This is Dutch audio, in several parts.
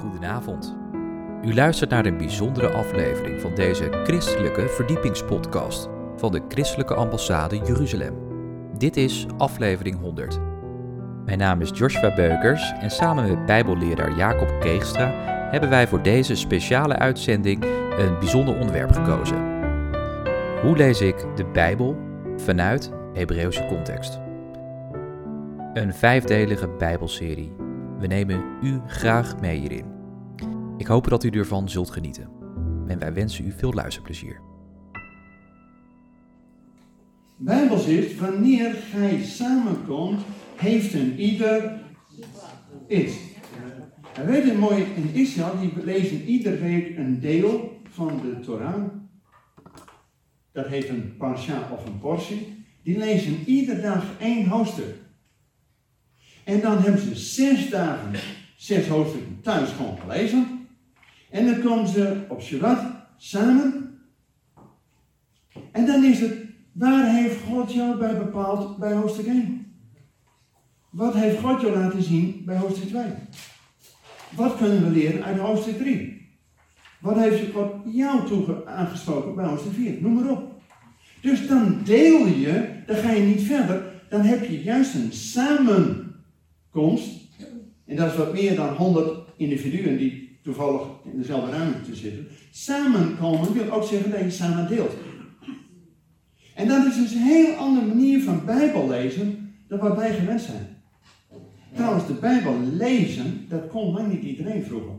Goedenavond. U luistert naar een bijzondere aflevering van deze christelijke verdiepingspodcast van de Christelijke Ambassade Jeruzalem. Dit is aflevering 100. Mijn naam is Joshua Beukers en samen met Bijbelleraar Jacob Keegstra hebben wij voor deze speciale uitzending een bijzonder onderwerp gekozen. Hoe lees ik de Bijbel vanuit Hebreeuwse context? Een vijfdelige Bijbelserie. We nemen u graag mee hierin. Ik hoop dat u ervan zult genieten. En wij wensen u veel luisterplezier. Bijbels is, wanneer gij samenkomt, heeft een ieder iets. En weet je mooi, in Israël, die lezen ieder week een deel van de Torah. Dat heet een parsha of een portie. Die lezen iedere dag één hoofdstuk. En dan hebben ze zes dagen, zes hoofdstukken thuis gewoon gelezen. En dan komen ze op Shabbat samen. En dan is het, waar heeft God jou bij bepaald bij hoofdstuk 1? Wat heeft God jou laten zien bij hoofdstuk 2? Wat kunnen we leren uit hoofdstuk 3? Wat heeft God jou toe aangesproken bij hoofdstuk 4? Noem maar op. Dus dan deel je, dan ga je niet verder, dan heb je juist een samenkomst. En dat is wat meer dan 100 individuen die toevallig in dezelfde ruimte zitten. Samenkomen wil ook zeggen dat je samen deelt. En dat is dus een heel andere manier van Bijbel lezen dan wat wij gewend zijn. Trouwens, de Bijbel lezen, dat kon lang niet iedereen vroeger.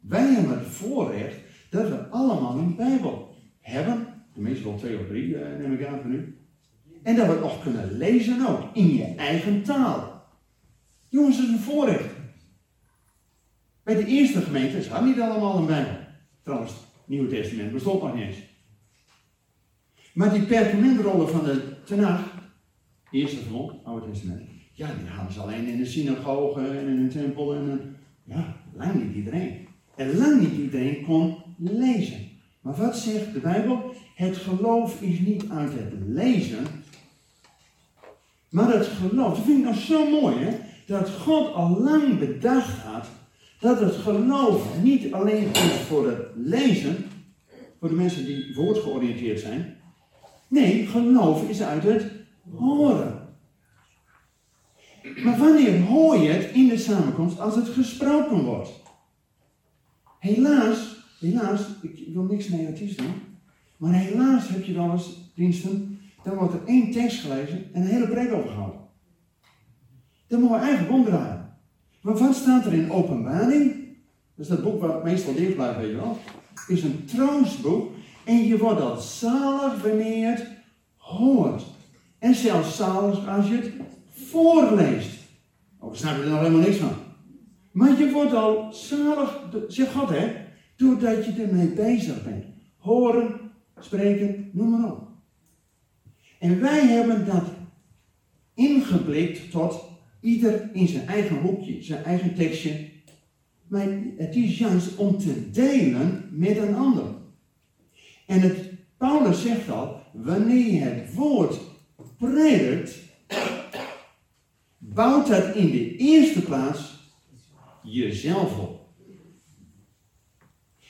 Wij hebben het voorrecht dat we allemaal een Bijbel hebben. Tenminste wel twee of drie, eh, neem ik aan van u. En dat we het nog kunnen lezen ook, in je eigen taal. Jongens, dat is een voorrecht. Bij de eerste gemeentes hadden niet allemaal een Bijbel. Trouwens, het Nieuwe Testament bestond nog niet eens. Maar die perkamentrollen van de Tenach, eerste grond, Oude Testament, ja, die hadden ze alleen in de synagoge en in een tempel en ja, lang niet iedereen. En lang niet iedereen kon lezen. Maar wat zegt de Bijbel? Het geloof is niet uit het lezen, maar het geloof. Dat vind ik nou zo mooi, hè? Dat God al lang bedacht had dat het geloof niet alleen is voor het lezen, voor de mensen die woordgeoriënteerd zijn. Nee, geloof is uit het horen. Maar wanneer hoor je het in de samenkomst als het gesproken wordt? Helaas, helaas, ik wil niks negatiefs doen, maar helaas heb je wel eens diensten, dan wordt er één tekst gelezen en een hele preek overgehouden. Dan moeten we eigenlijk omdraaien. Wat staat er in openbaring? Dat is dat boek wat meestal dicht blijft, weet je wel. Is een troostboek en je wordt al zalig wanneer het hoort. En zelfs zalig als je het voorleest. Ook oh, snap je er nog helemaal niks van. Maar je wordt al zalig, zeg God hè, doordat je ermee bezig bent. Horen, spreken, noem maar op. En wij hebben dat ingeblikt tot ieder in zijn eigen hoekje, zijn eigen tekstje. Maar het is juist om te delen met een ander. En het, Paulus zegt al, wanneer je het woord predikt, bouwt dat in de eerste plaats jezelf op.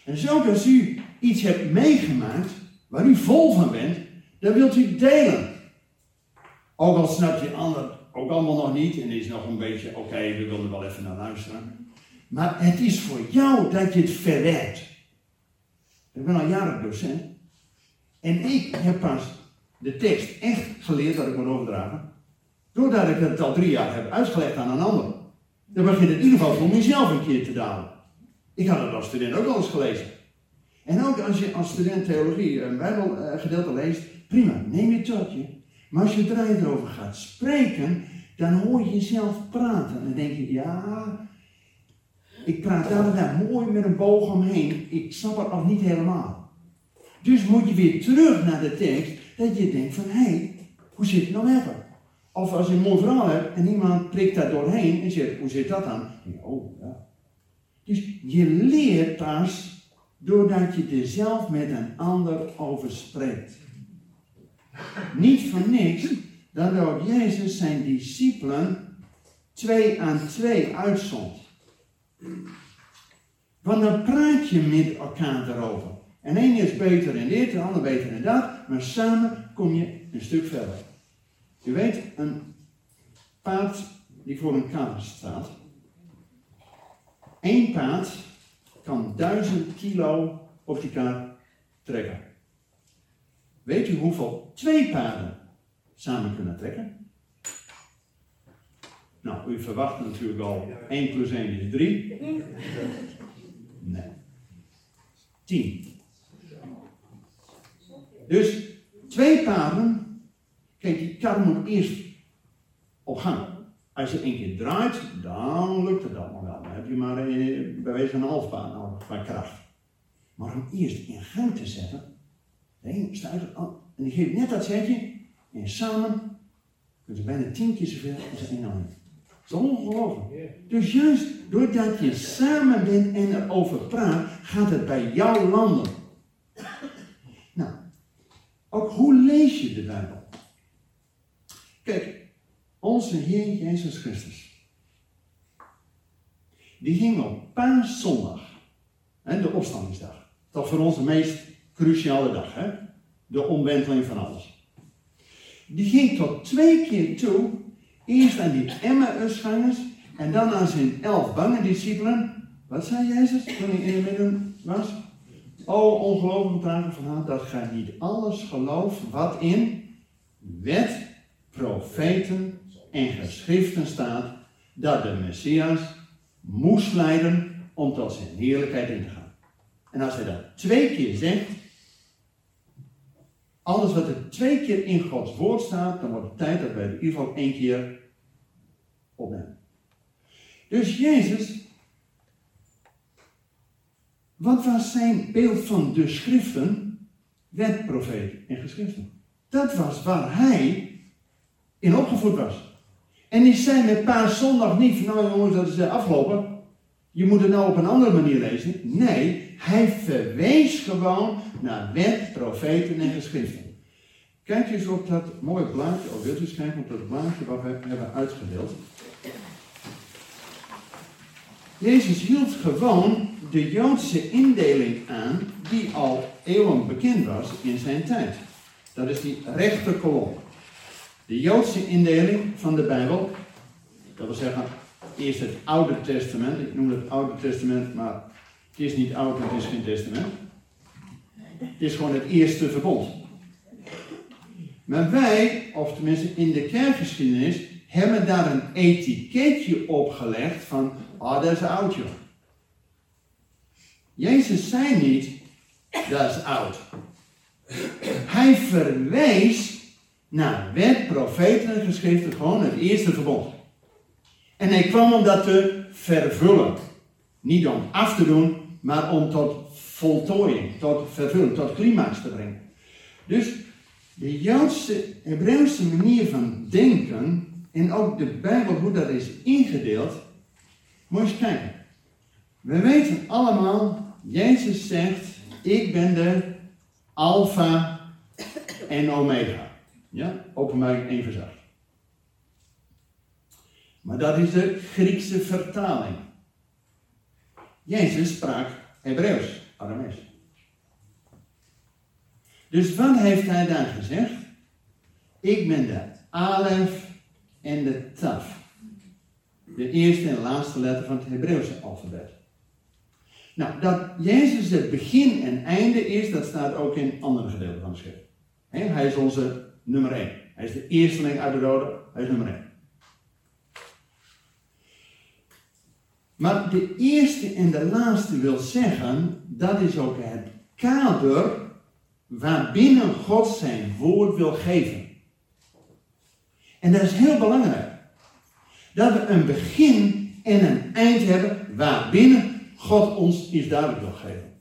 En zo als u iets hebt meegemaakt waar u vol van bent, dan wilt u delen. Ook al snapt je ander ook allemaal nog niet en is nog een beetje, oké, we willen wel even naar luisteren. Maar het is voor jou dat je het verwerkt. Ik ben al jaren docent. En ik heb pas de tekst echt geleerd dat ik moet overdragen. Doordat ik het al drie jaar heb uitgelegd aan een ander. Dan begint het in ieder geval voor mezelf een keer te dalen. Ik had het als student ook al eens gelezen. En ook als je als student theologie een bijbelgedeelte leest, prima, neem je tot je. Maar als je er erover gaat spreken, dan hoor je jezelf praten. En dan denk je, ja, ik praat daar en daar mooi met een boog omheen. Ik snap het nog niet helemaal. Dus moet je weer terug naar de tekst, dat je denkt van, hé, hey, hoe zit het nou even? Of als je een mooi verhaal hebt en iemand prikt daar doorheen en zegt, hoe zit dat dan? Oh, ja. Dus je leert pas doordat je er zelf met een ander over spreekt. Niet voor niks dat ook Jezus zijn discipelen twee aan twee uitzond. Want dan praat je met elkaar erover. En één is beter in dit, de ander beter in dat, maar samen kom je een stuk verder. U weet, een paard die voor een kar staat. Eén paard kan duizend kilo op die kar trekken. Weet u hoeveel twee paarden samen kunnen trekken? Nou, u verwacht natuurlijk al 1 plus 1 is 3. Nee. 10. Dus twee paarden, kijk, die kar moet eerst op gang. Als je één keer draait, dan lukt het allemaal wel. Dan heb je maar een, bij wijze van een half nodig qua kracht. Maar om eerst in gang te zetten, een stuit en die geeft net dat zetje, en samen kunnen ze bijna tien keer zoveel als een ander. Dat is ongelooflijk. Dus juist doordat je samen bent en erover praat, gaat het bij jou landen. Nou, ook hoe lees je de Bijbel? Kijk, onze Heer Jezus Christus. Die ging op paaszondag, de opstandingsdag. Dat voor ons de meest cruciale dag, hè? de omwenteling van alles. Die ging tot twee keer toe, eerst aan die Emmausgangers en dan aan zijn elf bange discipelen. Wat zei Jezus toen hij in het midden was? O ongelooflijk dagen van haar, dat gij niet alles gelooft wat in wet, profeten en geschriften staat, dat de Messias moest lijden om tot zijn heerlijkheid in te gaan. En als hij dat twee keer zegt, alles wat er twee keer in Gods woord staat, dan wordt het tijd dat wij het in één keer opnemen. Dus Jezus, wat was zijn beeld van de schriften? Wet, profeet en geschriften. Dat was waar hij in opgevoed was. En die zei met paaszondag niet van nou jongens, dat is afgelopen. Je moet het nou op een andere manier lezen. Nee, hij verwees gewoon naar wet, profeten en geschriften. Kijk eens op dat mooie blaadje, of wilt u kijken op dat blaadje wat we hebben uitgedeeld. Jezus hield gewoon de Joodse indeling aan die al eeuwen bekend was in zijn tijd. Dat is die rechterkolom. De Joodse indeling van de Bijbel, dat wil zeggen eerst het Oude Testament, ik noem het Oude Testament, maar het is niet oud, het is geen testament. Het is gewoon het eerste verbond. Maar wij, of tenminste in de kerkgeschiedenis, hebben daar een etiketje op gelegd van, oh dat is oud joh. Jezus zei niet, dat is oud. Hij verwees naar wet, profeten en geschriften, gewoon het eerste verbond. En hij kwam om dat te vervullen. Niet om af te doen, maar om tot voltooiing, tot vervulling, tot climax te brengen. Dus de Joodse, Hebreeuwse manier van denken en ook de Bijbel, hoe dat is ingedeeld, moet je eens kijken. We weten allemaal, Jezus zegt, ik ben de Alpha en Omega. Ja, openbaring 1 vers 8. Maar dat is de Griekse vertaling. Jezus sprak Hebreeuws, Aramees. Dus wat heeft hij daar gezegd? Ik ben de Alef en de Taf. De eerste en laatste letter van het Hebreeuwse alfabet. Nou, dat Jezus het begin en einde is, dat staat ook in andere gedeelten van de schrift. hij is onze nummer 1. Hij is de eersteling uit de rode, hij is nummer 1. Maar de eerste en de laatste wil zeggen, dat is ook het kader waarbinnen God zijn woord wil geven. En dat is heel belangrijk. Dat we een begin en een eind hebben waarbinnen God ons iets duidelijk wil geven.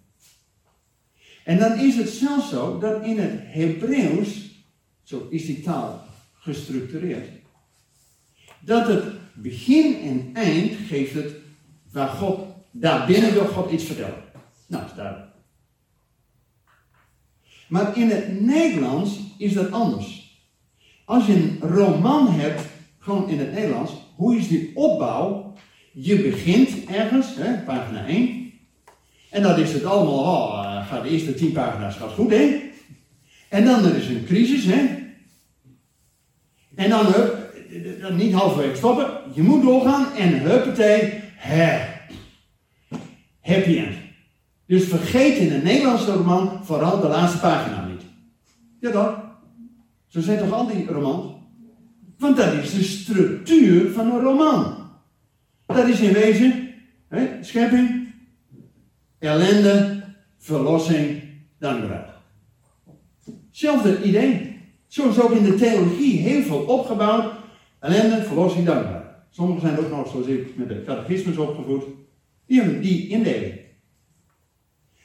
En dan is het zelfs zo dat in het Hebreeuws, zo is die taal gestructureerd, dat het begin en eind geeft het waar God, daarbinnen wil God iets vertellen. Nou, dat is duidelijk. Maar in het Nederlands is dat anders. Als je een roman hebt, gewoon in het Nederlands, hoe is die opbouw? Je begint ergens, hè, pagina 1, En dan is het allemaal, oh, gaat de eerste tien pagina's gaat goed, hè? En dan er is een crisis, hè? En dan, hup, dan niet halverwege stoppen, je moet doorgaan en huppatee, hè. Happy end. Dus vergeet in een Nederlandse roman vooral de laatste pagina niet. Ja dan. Zo zijn toch al die romans? Want dat is de structuur van een roman. Dat is in wezen hè, schepping, ellende, verlossing, dan eruit. Hetzelfde idee. Zo is ook in de theologie heel veel opgebouwd. Ellende, verlossing, dankbaar. Sommigen zijn ook nog, zoals ik, met de catechismus opgevoed. Die hebben die indeling.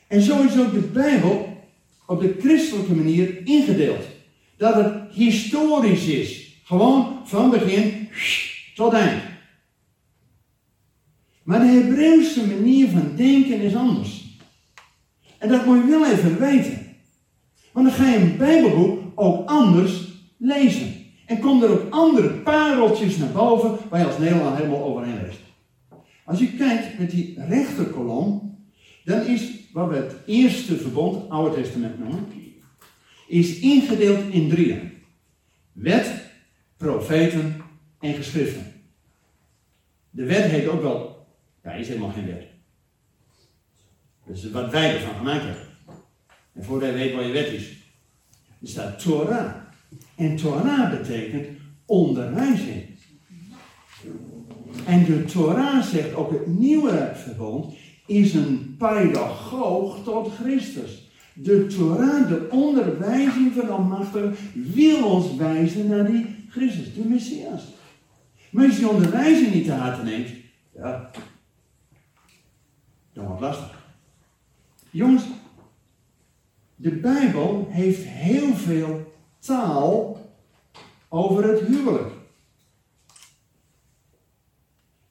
En zo is ook de Bijbel op de christelijke manier ingedeeld. Dat het historisch is. Gewoon van begin tot eind. Maar de Hebreeuwse manier van denken is anders. En dat moet je wel even weten. Want dan ga je een Bijbelboek ook anders lezen. En komen er ook andere pareltjes naar boven waar je als Nederland helemaal overheen leest. Als je kijkt met die rechterkolom, dan is wat we het eerste verbond, Oude Testament noemen, is ingedeeld in drieën. Wet, profeten en geschriften. De wet heet ook wel, ja, is helemaal geen wet. Dus wat wij ervan gemaakt hebben. En voordat je weet wat je wet is, er staat Torah. En Torah betekent onderwijzing. En de Torah zegt ook het nieuwe verbond is een pedagoog tot Christus. De Torah, de onderwijzing van de Almachtige, wil ons wijzen naar die Christus, de Messias. Maar als je die onderwijzing niet te harte neemt, ja, dan wordt het lastig. Jongens, de Bijbel heeft heel veel taal over het huwelijk.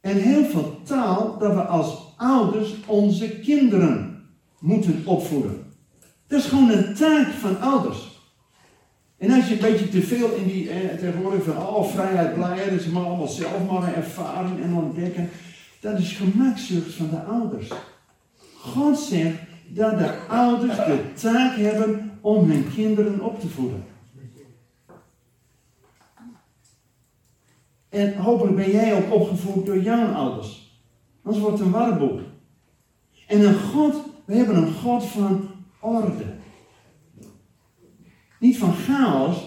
En heel veel taal dat we als ouders onze kinderen moeten opvoeden. Dat is gewoon een taak van ouders. En als je een beetje te veel in die, eh, tegenwoordig van oh, vrijheid, blijheid, ze maar allemaal zelf maar ervaren en ontdekken, dat is gemakzucht van de ouders. God zegt dat de ouders de taak hebben om hun kinderen op te voeden. En hopelijk ben jij ook opgevoed door jouw ouders. Anders wordt een warboel. En een God, we hebben een God van orde. Niet van chaos.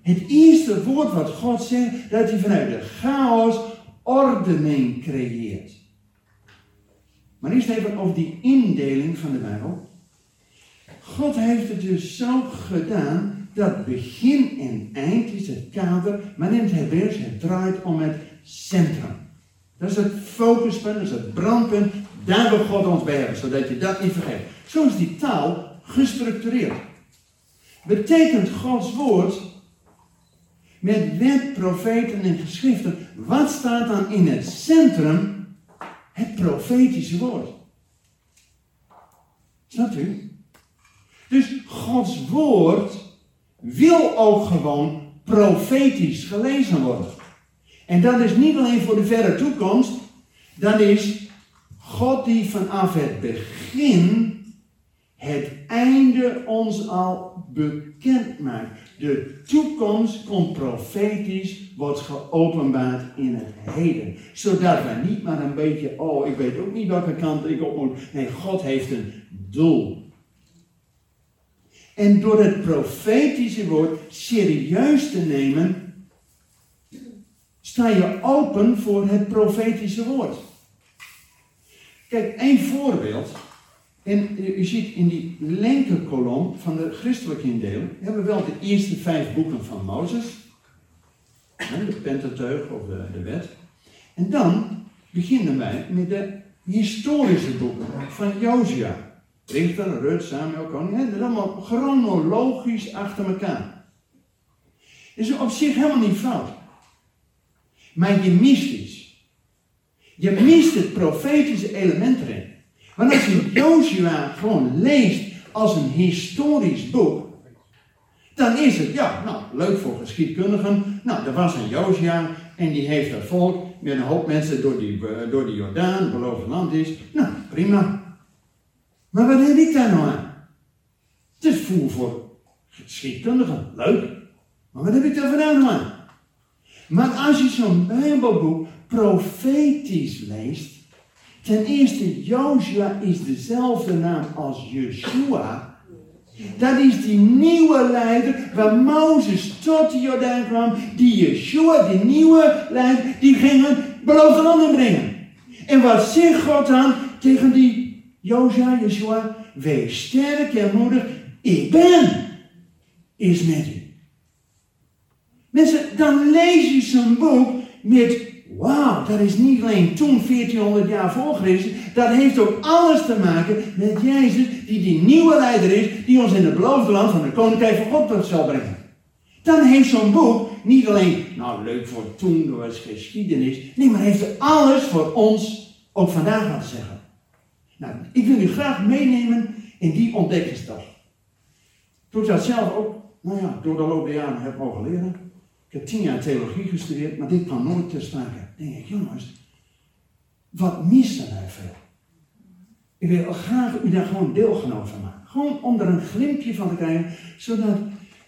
Het eerste woord wat God zegt, dat hij vanuit de chaos ordening creëert. Maar eerst even over die indeling van de Bijbel. God heeft het dus zo gedaan dat begin en eind is het kader, maar in het Hebreeuws het draait om het centrum. Dat is het focuspunt, dat is het brandpunt. Daar wil God ons bij hebben, zodat je dat niet vergeet. Zo is die taal gestructureerd. Betekent Gods woord met wet, profeten en geschriften, wat staat dan in het centrum? Het profetische woord. Snapt u? Dus Gods woord wil ook gewoon profetisch gelezen worden. En dat is niet alleen voor de verre toekomst, dat is God die vanaf het begin het einde ons al bekend maakt. De toekomst komt profetisch, wordt geopenbaard in het heden. Zodat wij niet maar een beetje, oh ik weet ook niet welke kant ik op moet. Nee, God heeft een doel. En door het profetische woord serieus te nemen, sta je open voor het profetische woord. Kijk, één voorbeeld. En u ziet in die linkerkolom van de christelijke indeling, hebben we wel de eerste vijf boeken van Mozes. De Pentateuch of de, de wet. En dan beginnen wij met de historische boeken van Josia. Richter, Rut, Samuel, koning. Dat is allemaal chronologisch achter elkaar. Dat is op zich helemaal niet fout. Maar je mist iets. Je mist het profetische element erin. Want als je Joshua gewoon leest als een historisch boek, dan is het, ja, nou, leuk voor geschiedkundigen. Nou, er was een Josia en die heeft het volk met een hoop mensen door die, door die Jordaan, het beloofde land is. Nou, prima. Maar wat heb ik daar nou aan? Het is voor geschiedkundigen, leuk. Maar wat heb ik daar vandaan nou aan? Maar als je zo'n Bijbelboek profetisch leest, ten eerste, Joshua is dezelfde naam als Yeshua. Dat is die nieuwe leider waar Mozes tot de Jordaan kwam. Die Yeshua, die nieuwe leider, die ging het beloofde land inbrengen. En wat zegt God dan tegen die Joshua, Yeshua? Wees sterk en moedig, ik ben, is met u. Mensen, dan lees je zo'n boek met, wauw, dat is niet alleen toen 1400 jaar voor Christus, dat heeft ook alles te maken met Jezus, die die nieuwe leider is, die ons in het beloofde land van de koninkrijk van God zal brengen. Dan heeft zo'n boek niet alleen, nou leuk voor toen, door als geschiedenis, nee, maar heeft er alles voor ons ook vandaag wat te zeggen. Nou, ik wil u graag meenemen in die ontdekkingsdag. Toen ik dat zelf ook, nou ja, door de loop der jaren heb mogen leren. Ik heb tien jaar theologie gestudeerd, maar dit kwam nooit ter sprake. denk ik, jongens, wat missen wij veel? Ik wil graag u daar gewoon deelgenoot van maken. Gewoon om er een glimpje van te krijgen, zodat,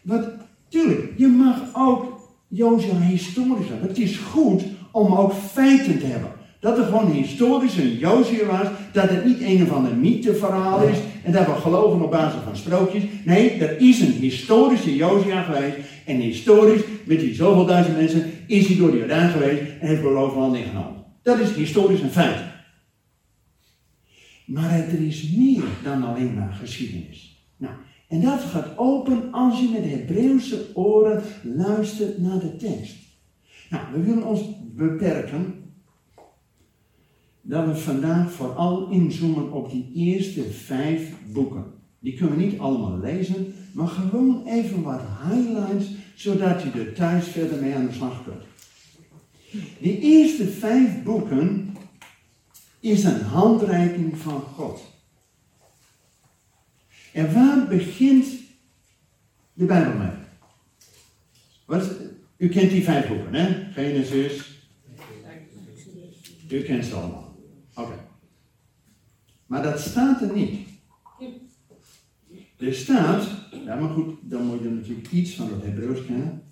wat, tuurlijk, je mag ook Jozef historisch hebben. Het is goed om ook feiten te hebben. Dat er gewoon historisch een Jozef was, dat het niet een of ander mytheverhaal is en dat we geloven op basis van sprookjes. Nee, er is een historische Josia geweest en historisch, met die zoveel duizend mensen, is hij door de Jordaan geweest en heeft beloofd land ingenomen. Dat is historisch een feit. Maar er is meer dan alleen maar geschiedenis. Nou, en dat gaat open als je met Hebreeuwse oren luistert naar de tekst. Nou, we willen ons beperken dat we vandaag vooral inzoomen op die eerste vijf boeken. Die kunnen we niet allemaal lezen, maar gewoon even wat highlights, zodat je er thuis verder mee aan de slag kunt. Die eerste vijf boeken is een handreiking van God. En waar begint de Bijbel mee? U kent die vijf boeken, hè? Genesis. U kent ze allemaal. Oké. Maar dat staat er niet. Er staat, ja maar goed, dan moet je natuurlijk iets van het Hebreeuws kennen.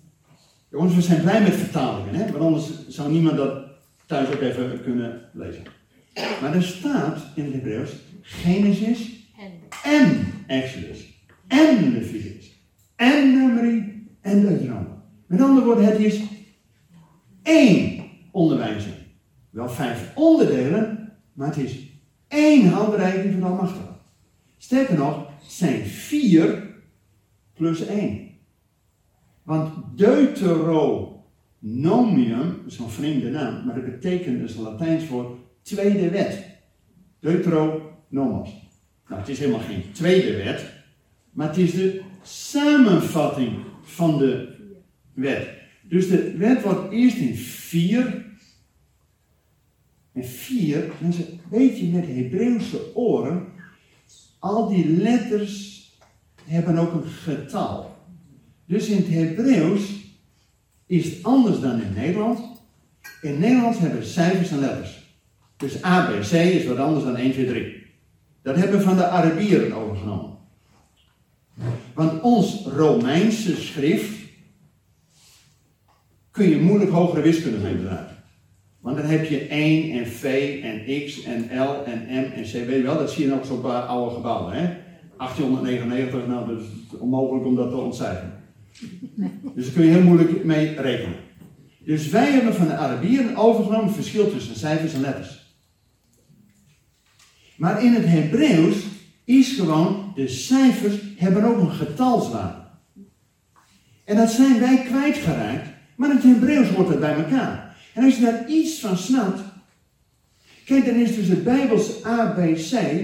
Jongens, we zijn blij met vertalingen, hè? want anders zou niemand dat thuis ook even kunnen lezen. Maar er staat in het Hebreeuws Genesis en Exodus en Leviticus en Numeri en Deuteronomie. Met andere woorden, het is één onderwijzing. Wel vijf onderdelen, maar het is één handreiking van de Almachtige. Sterker nog, het zijn vier plus één. Want Deuteronomium, dat is een vreemde naam, maar dat betekent dus Latijns voor tweede wet. Deuteronomos. Nou, het is helemaal geen tweede wet, maar het is de samenvatting van de wet. Dus de wet wordt eerst in vier en vier, mensen, weet je met Hebreeuwse oren, al die letters hebben ook een getal. Dus in het Hebreeuws is het anders dan in Nederland. In Nederland hebben we cijfers en letters. Dus ABC is wat anders dan 1, 2, 3. Dat hebben we van de Arabieren overgenomen. Want ons Romeinse schrift kun je moeilijk hogere wiskunde mee bedrijven. Want dan heb je 1 en V en X en L en M en C. Weet je wel, dat zie je ook zo bij oude gebouwen. Hè? 1899, nou dat is onmogelijk om dat te ontcijferen. Dus daar kun je heel moeilijk mee rekenen. Dus wij hebben van de Arabieren overgenomen het verschil tussen cijfers en letters. Maar in het Hebreeuws is gewoon, de cijfers hebben ook een getalswaarde. En dat zijn wij kwijtgeraakt, maar in het Hebreeuws hoort het bij elkaar. En als je daar iets van snapt, kijk, dan is dus het Bijbelse ABC,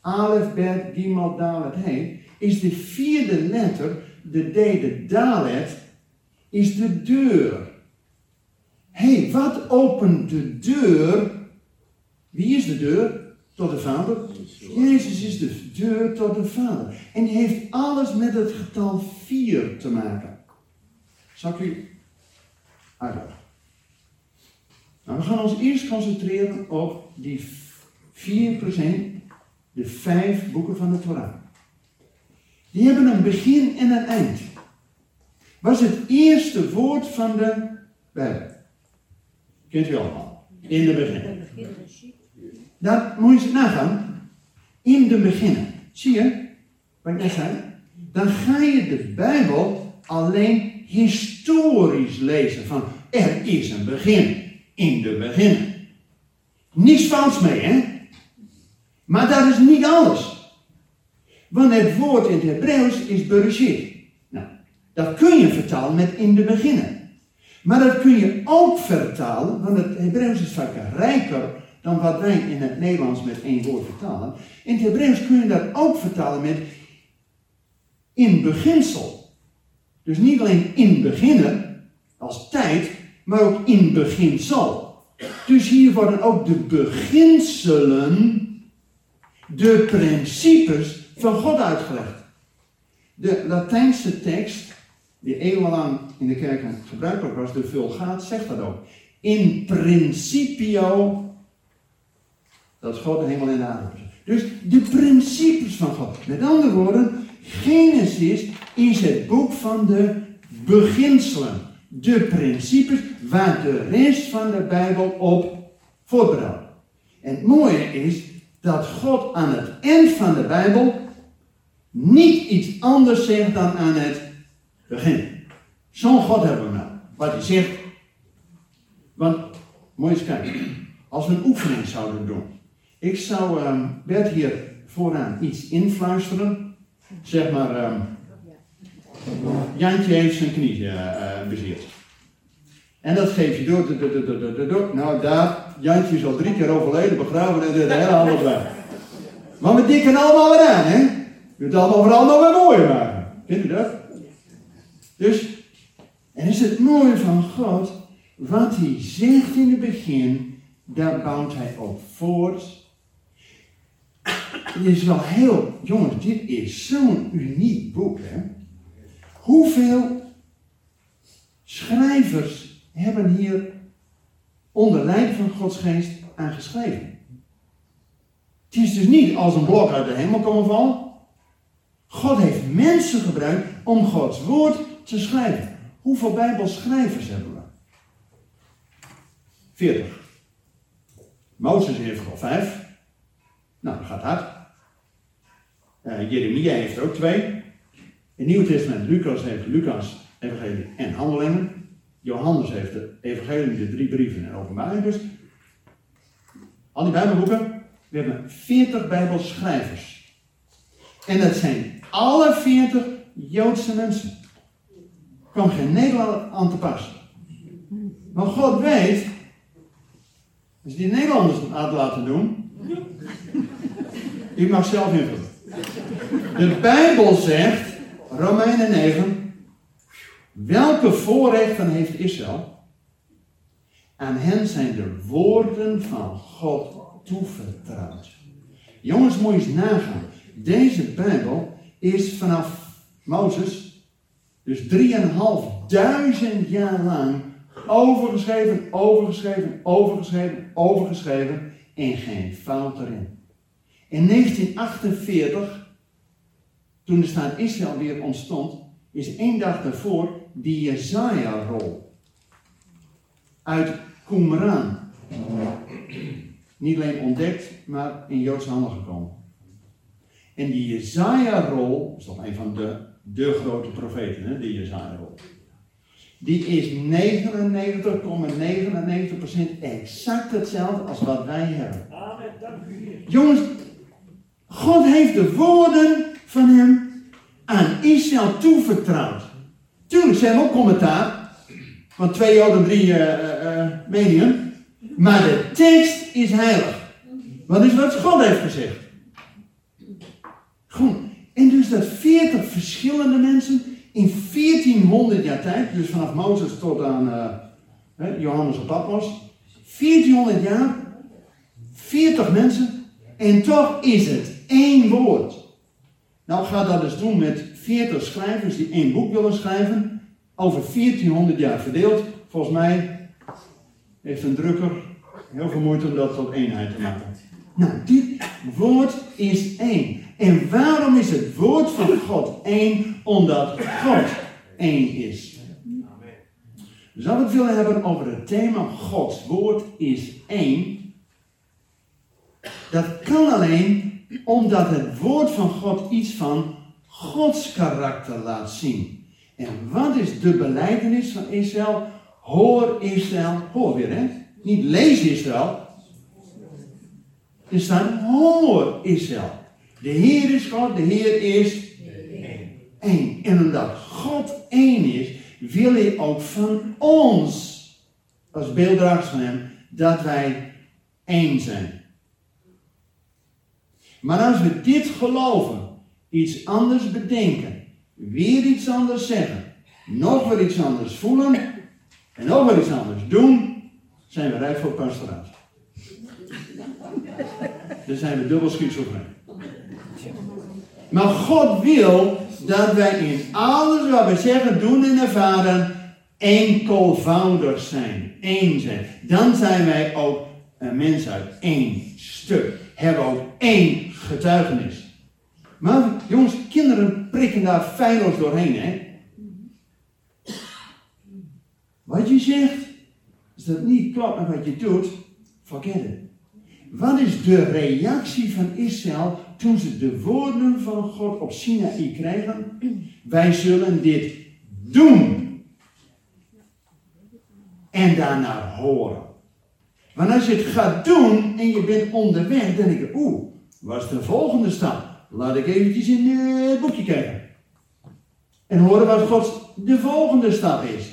Alef, Bet, Gimel, Dalet, He, is de vierde letter, de D, de Dalet, is de deur. Hé, hey, wat opent de deur? Wie is de deur? Tot de Vader. Jezus is de deur tot de Vader. En die heeft alles met het getal 4 te maken. Zal ik u uitleggen? Nou, we gaan ons eerst concentreren op die 4 plus 1. De vijf boeken van de Torah. Die hebben een begin en een eind. Was het eerste woord van de Bijbel. Kent u allemaal. In de begin. Dat moet je nagaan. In de beginnen. Zie je? Wat ik net zei. Dan ga je de Bijbel alleen historisch lezen. Van er is een begin. In de beginnen. Niets fout mee, hè? Maar dat is niet alles. Want het woord in het Hebreeuws is bereshit. Nou, dat kun je vertalen met in de beginnen. Maar dat kun je ook vertalen, want het Hebreeuws is vaak rijker dan wat wij in het Nederlands met één woord vertalen. In het Hebreeuws kun je dat ook vertalen met in beginsel. Dus niet alleen in beginnen, als tijd, maar ook in beginsel. Dus hier worden ook de beginselen, de principes van God uitgelegd. De Latijnse tekst, die eeuwenlang in de kerk gebruikelijk was, de Vulgaat, zegt dat ook. In principio, dat God de hemel en de aarde. Dus de principes van God. Met andere woorden, Genesis is het boek van de beginselen. De principes waar de rest van de Bijbel op voortbouwt. En het mooie is dat God aan het eind van de Bijbel niet iets anders zegt dan aan het begin. Zo'n God hebben we nou. Wat hij zegt. Want, je eens kijken. Als we een oefening zouden doen. Ik zou um, Bert hier vooraan iets influisteren. Zeg maar, um, Jantje heeft zijn knie uh. En dat geef je door. Nou, daar, Jantje is al drie keer overleden, begraven en de hele weg. Maar we dikken allemaal weer aan, hè? Je moet allemaal vooral nog weer mooier maken. Kent u dat? Dus, en is het mooie van God, wat hij zegt in het begin, daar bouwt hij op voort. Het is wel heel, jongens, dit is zo'n uniek boek, hè? Hoeveel schrijvers hebben hier onder leiding van Gods geest aan geschreven? Het is dus niet als een blok uit de hemel komen vallen. God heeft mensen gebruikt om Gods woord te schrijven. Hoeveel Bijbelschrijvers hebben we? 40. Mozes heeft er al vijf. Nou, dat gaat hard. Uh, Jeremia heeft er ook twee. In het Nieuwe Testament, Lucas heeft Lucas, Evangelie en Handelingen. Johannes heeft de Evangelie, de drie brieven en openbaring. Dus al die Bijbelboeken, we hebben 40 Bijbelschrijvers. En dat zijn alle 40 Joodse mensen. Er kwam geen Nederlander aan te passen. Maar God weet, als die Nederlanders het aan laten doen, u mag zelf invullen. De Bijbel zegt, Romeinen 9, welke voorrechten heeft Israël? Aan hen zijn de woorden van God toevertrouwd. Jongens, moet je eens nagaan. Deze Bijbel is vanaf Mozes, dus 3.500 jaar lang, overgeschreven, overgeschreven, overgeschreven, overgeschreven en geen fout erin. In 1948, toen de staat Israël weer ontstond, is één dag daarvoor die Jezaja-rol uit Qumran niet alleen ontdekt, maar in Joodse handen gekomen. En die Jezaja-rol, is toch een van de, de grote profeten, hè, die Jezaja-rol. Die is 99,99% exact hetzelfde als wat wij hebben. Jongens, God heeft de woorden van hem aan Israël toevertrouwd. Tuurlijk, ze hebben ook commentaar. Van twee Joden, drie uh. Maar de tekst is heilig. Wat is wat God heeft gezegd? Goed. En dus dat 40 verschillende mensen in 1400 jaar tijd, dus vanaf Mozes tot aan Johannes op Patmos, 1400 jaar, 40 mensen, en toch is het één woord. Nou, ga dat eens doen met 40 schrijvers die één boek willen schrijven, over 1400 jaar verdeeld. Volgens mij heeft een drukker heel veel moeite om dat tot eenheid te maken. Nou, dit, woord is één. En waarom is het woord van God één? Omdat God één is. We zouden het willen hebben over het thema Gods woord is één. Dat kan alleen omdat het woord van God iets van Gods karakter laat zien. En wat is de beleidenis van Israël? Hoor Israël, hoor weer hè, niet lees Israël. Er staat hoor Israël. De Heer is God, de Heer is één. En omdat God één is, wil hij ook van ons, als beelddragers van hem, dat wij één zijn. Maar als we dit geloven, iets anders bedenken, weer iets anders zeggen, nog weer iets anders voelen en nog weer iets anders doen, zijn we rijp voor pastoraat. Dan zijn we dubbel schizofreen. Maar God wil dat wij in alles wat we zeggen, doen en ervaren, enkelvoudig zijn. één zijn. Dan zijn wij ook een mens uit één stuk. Hebben ook één getuigenis. Maar jongens, kinderen prikken daar feilloos doorheen, hè? Wat je zegt, als dat niet klopt met wat je doet, forget. Wat is de reactie van Israël toen ze de woorden van God op Sinaï krijgen? Wij zullen dit doen. En daarna horen. Want als je het gaat doen en je bent onderweg, dan denk je, oeh, wat is de volgende stap? Laat ik eventjes in het boekje kijken. En horen wat God de volgende stap is.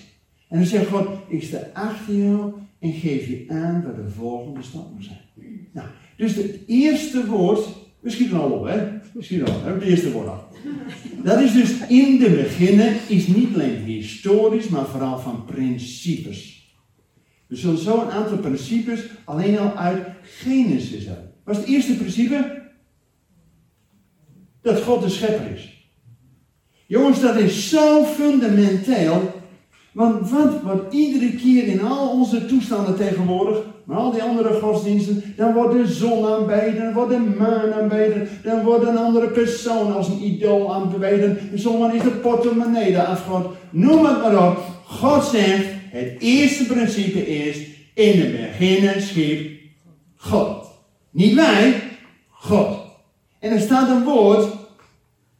En dan zegt God, ik sta achter jou en geef je aan wat de volgende stap moet zijn. Nou, dus het eerste woord, we schieten al op, hè? We schieten al het eerste woord af. Dat is dus in de beginnen, is niet alleen historisch, maar vooral van principes. We zullen zo een aantal principes alleen al uit Genesis hebben. Wat is het eerste principe? Dat God de schepper is. Jongens, dat is zo fundamenteel. Want wat wordt iedere keer in al onze toestanden tegenwoordig, maar al die andere godsdiensten, dan wordt de zon aanbeden, dan wordt de maan aanbeden, dan wordt een andere persoon als een idool aanbeden, en zomaar is de portemonnee de afgod. Noem het maar op. God zegt, het eerste principe is, in het begin schiep God. Niet wij, God. En er staat een woord,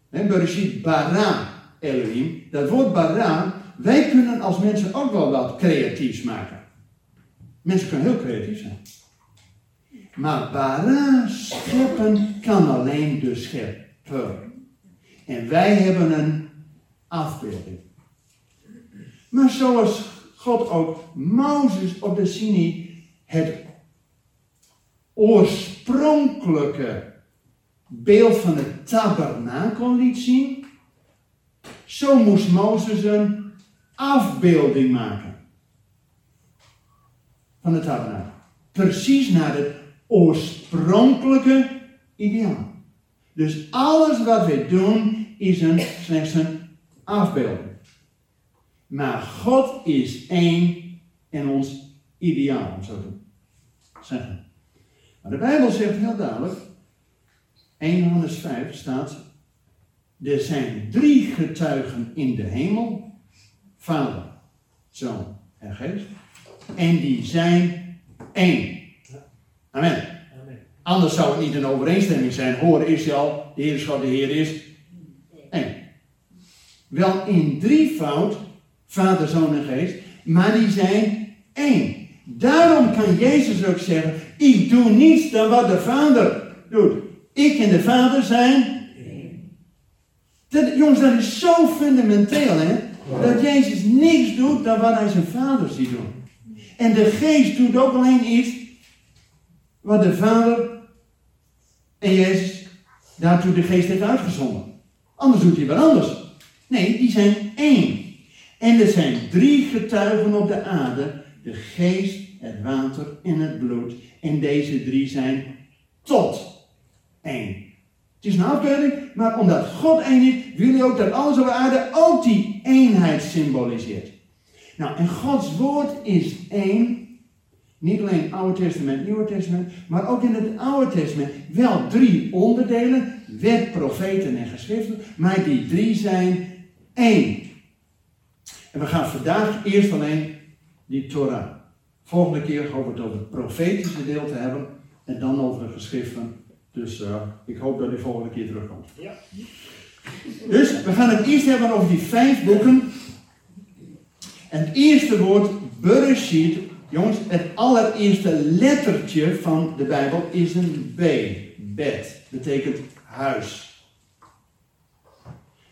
Bereshit bara Elohim, dat woord bara, wij kunnen als mensen ook wel wat creatiefs maken. Mensen kunnen heel creatief zijn. Maar bara scheppen kan alleen de schepper. En wij hebben een afbeelding. Maar zoals God ook Mozes op de Sinai het oorspronkelijke beeld van het tabernakel liet zien, zo moest Mozes een afbeelding maken van het tabernakel. Precies naar het oorspronkelijke ideaal. Dus alles wat we doen is een, slechts een afbeelding. Maar God is één en ons ideaal, om zo te zeggen. Maar de Bijbel zegt heel duidelijk, 1 Johannes 5 staat, er zijn drie getuigen in de hemel, Vader, Zoon en Geest, en die zijn één. Amen. Anders zou het niet een overeenstemming zijn. Horen is al, de Heer is God, de Heer is één. Wel in drievoud Vader, Zoon en Geest, maar die zijn één. Daarom kan Jezus ook zeggen, ik doe niets dan wat de Vader doet. Ik en de Vader zijn. Dat, jongens, dat is zo fundamenteel, hè? Dat Jezus niks doet dan wat hij zijn Vader ziet doen. En de Geest doet ook alleen iets wat de Vader en Jezus daartoe de Geest heeft uitgezonden. Anders doet hij wat anders. Nee, die zijn één. En er zijn drie getuigen op de aarde: de geest, het water en het bloed. En deze drie zijn tot één. Het is een maar omdat God één is, wil hij ook dat alles op de aarde ook die eenheid symboliseert. Nou, en Gods woord is één, Niet alleen Oude Testament, Nieuwe Testament, maar ook in het Oude Testament wel drie onderdelen: wet, profeten en geschriften, maar die drie zijn één. En we gaan vandaag eerst alleen die Torah. Volgende keer hoop ik het over het profetische deel te hebben en dan over de geschriften. Dus uh, ik hoop dat hij volgende keer terugkomt. Ja. Dus we gaan het eerst hebben over die vijf boeken. En het eerste woord, Bereshit, jongens, het allereerste lettertje van de Bijbel is een B. Bed, betekent huis.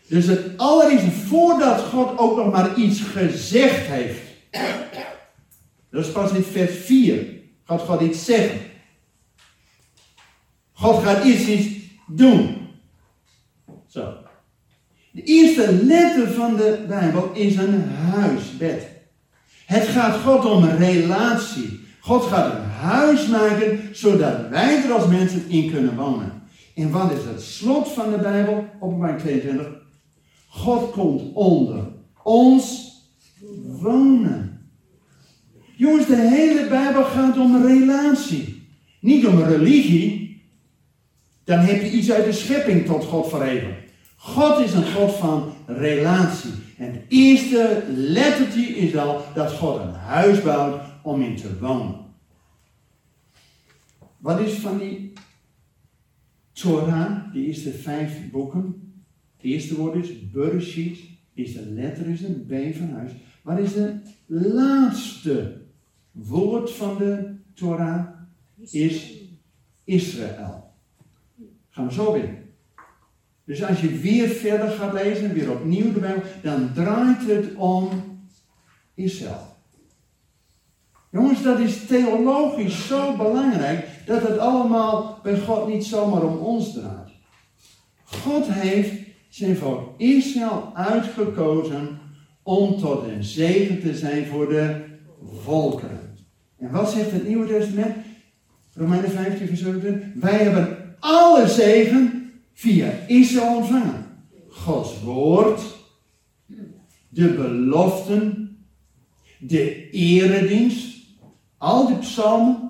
Dus het allereerste, voordat God ook nog maar iets gezegd heeft. Dat is pas in vers 4. Gaat God iets zeggen. God gaat iets, iets doen. Zo. De eerste letter van de Bijbel is een huisbed. Het gaat God om relatie. God gaat een huis maken zodat wij er als mensen in kunnen wonen. En wat is het slot van de Bijbel? Openbaring 22. God komt onder ons wonen. Jongens, de hele Bijbel gaat om een relatie. Niet om een religie. Dan heb je iets uit de schepping tot God verheven. God is een God van relatie. En het eerste lettertje is al dat God een huis bouwt om in te wonen. Wat is van die Torah, die eerste vijf boeken? Het eerste woord is Bereshit, eerste letter is een B van huis. Wat is het laatste woord van de Torah? Is Israël. Gaan we zo weer. Dus als je weer verder gaat lezen, weer opnieuw de Bijbel, dan draait het om Israël. Jongens, dat is theologisch zo belangrijk dat het allemaal bij God niet zomaar om ons draait. God heeft zijn volk Israël uitgekozen om tot een zegen te zijn voor de volkeren. En wat zegt het Nieuwe Testament? Romeinen 15, vers 17. Wij hebben alle zegen via Israël ontvangen. Gods woord, de beloften, de eredienst, al die psalmen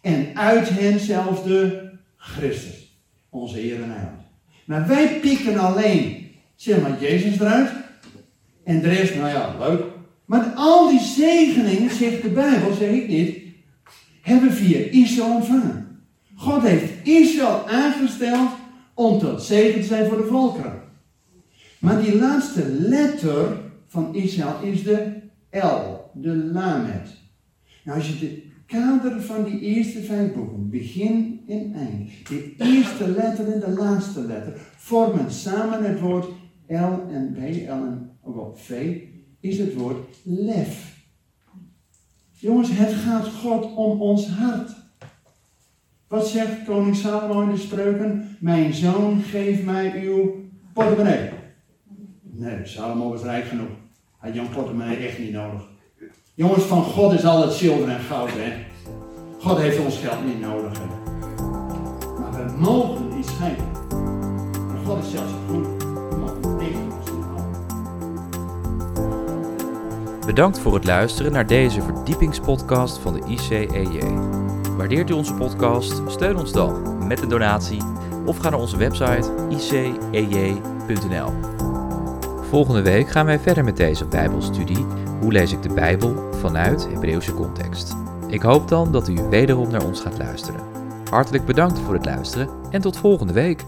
en uit hen zelfs de Christus, onze Heer en. Maar wij pikken alleen, zeg maar, Jezus eruit en de rest, nou ja, leuk. Maar al die zegeningen, zegt de Bijbel, zeg ik niet, hebben via Israël ontvangen. God heeft Israël aangesteld om tot zegen te zijn voor de volkeren. Maar die laatste letter van Israël is de L, de Lamed. Nou, als je het kader van die eerste vijf boeken, begin en eind, de eerste letter en de laatste letter, vormen samen het woord L en B, L en ook V, is het woord lef. Jongens, het gaat God om ons hart. Wat zegt koning Salomo in de spreuken? Mijn zoon, geef mij uw portemonnee. Nee, Salomo was rijk genoeg. Hij had Jan portemonnee echt niet nodig. Jongens, van God is al het zilver en goud, hè. God heeft ons geld niet nodig. Maar we mogen iets geven. En God is zelfs goed. Bedankt voor het luisteren naar deze verdiepingspodcast van de ICEJ. Waardeert u onze podcast? Steun ons dan met een donatie of ga naar onze website icej.nl. Volgende week gaan wij verder met deze Bijbelstudie. Hoe lees ik de Bijbel vanuit Hebreeuwse context? Ik hoop dan dat u wederom naar ons gaat luisteren. Hartelijk bedankt voor het luisteren en tot volgende week.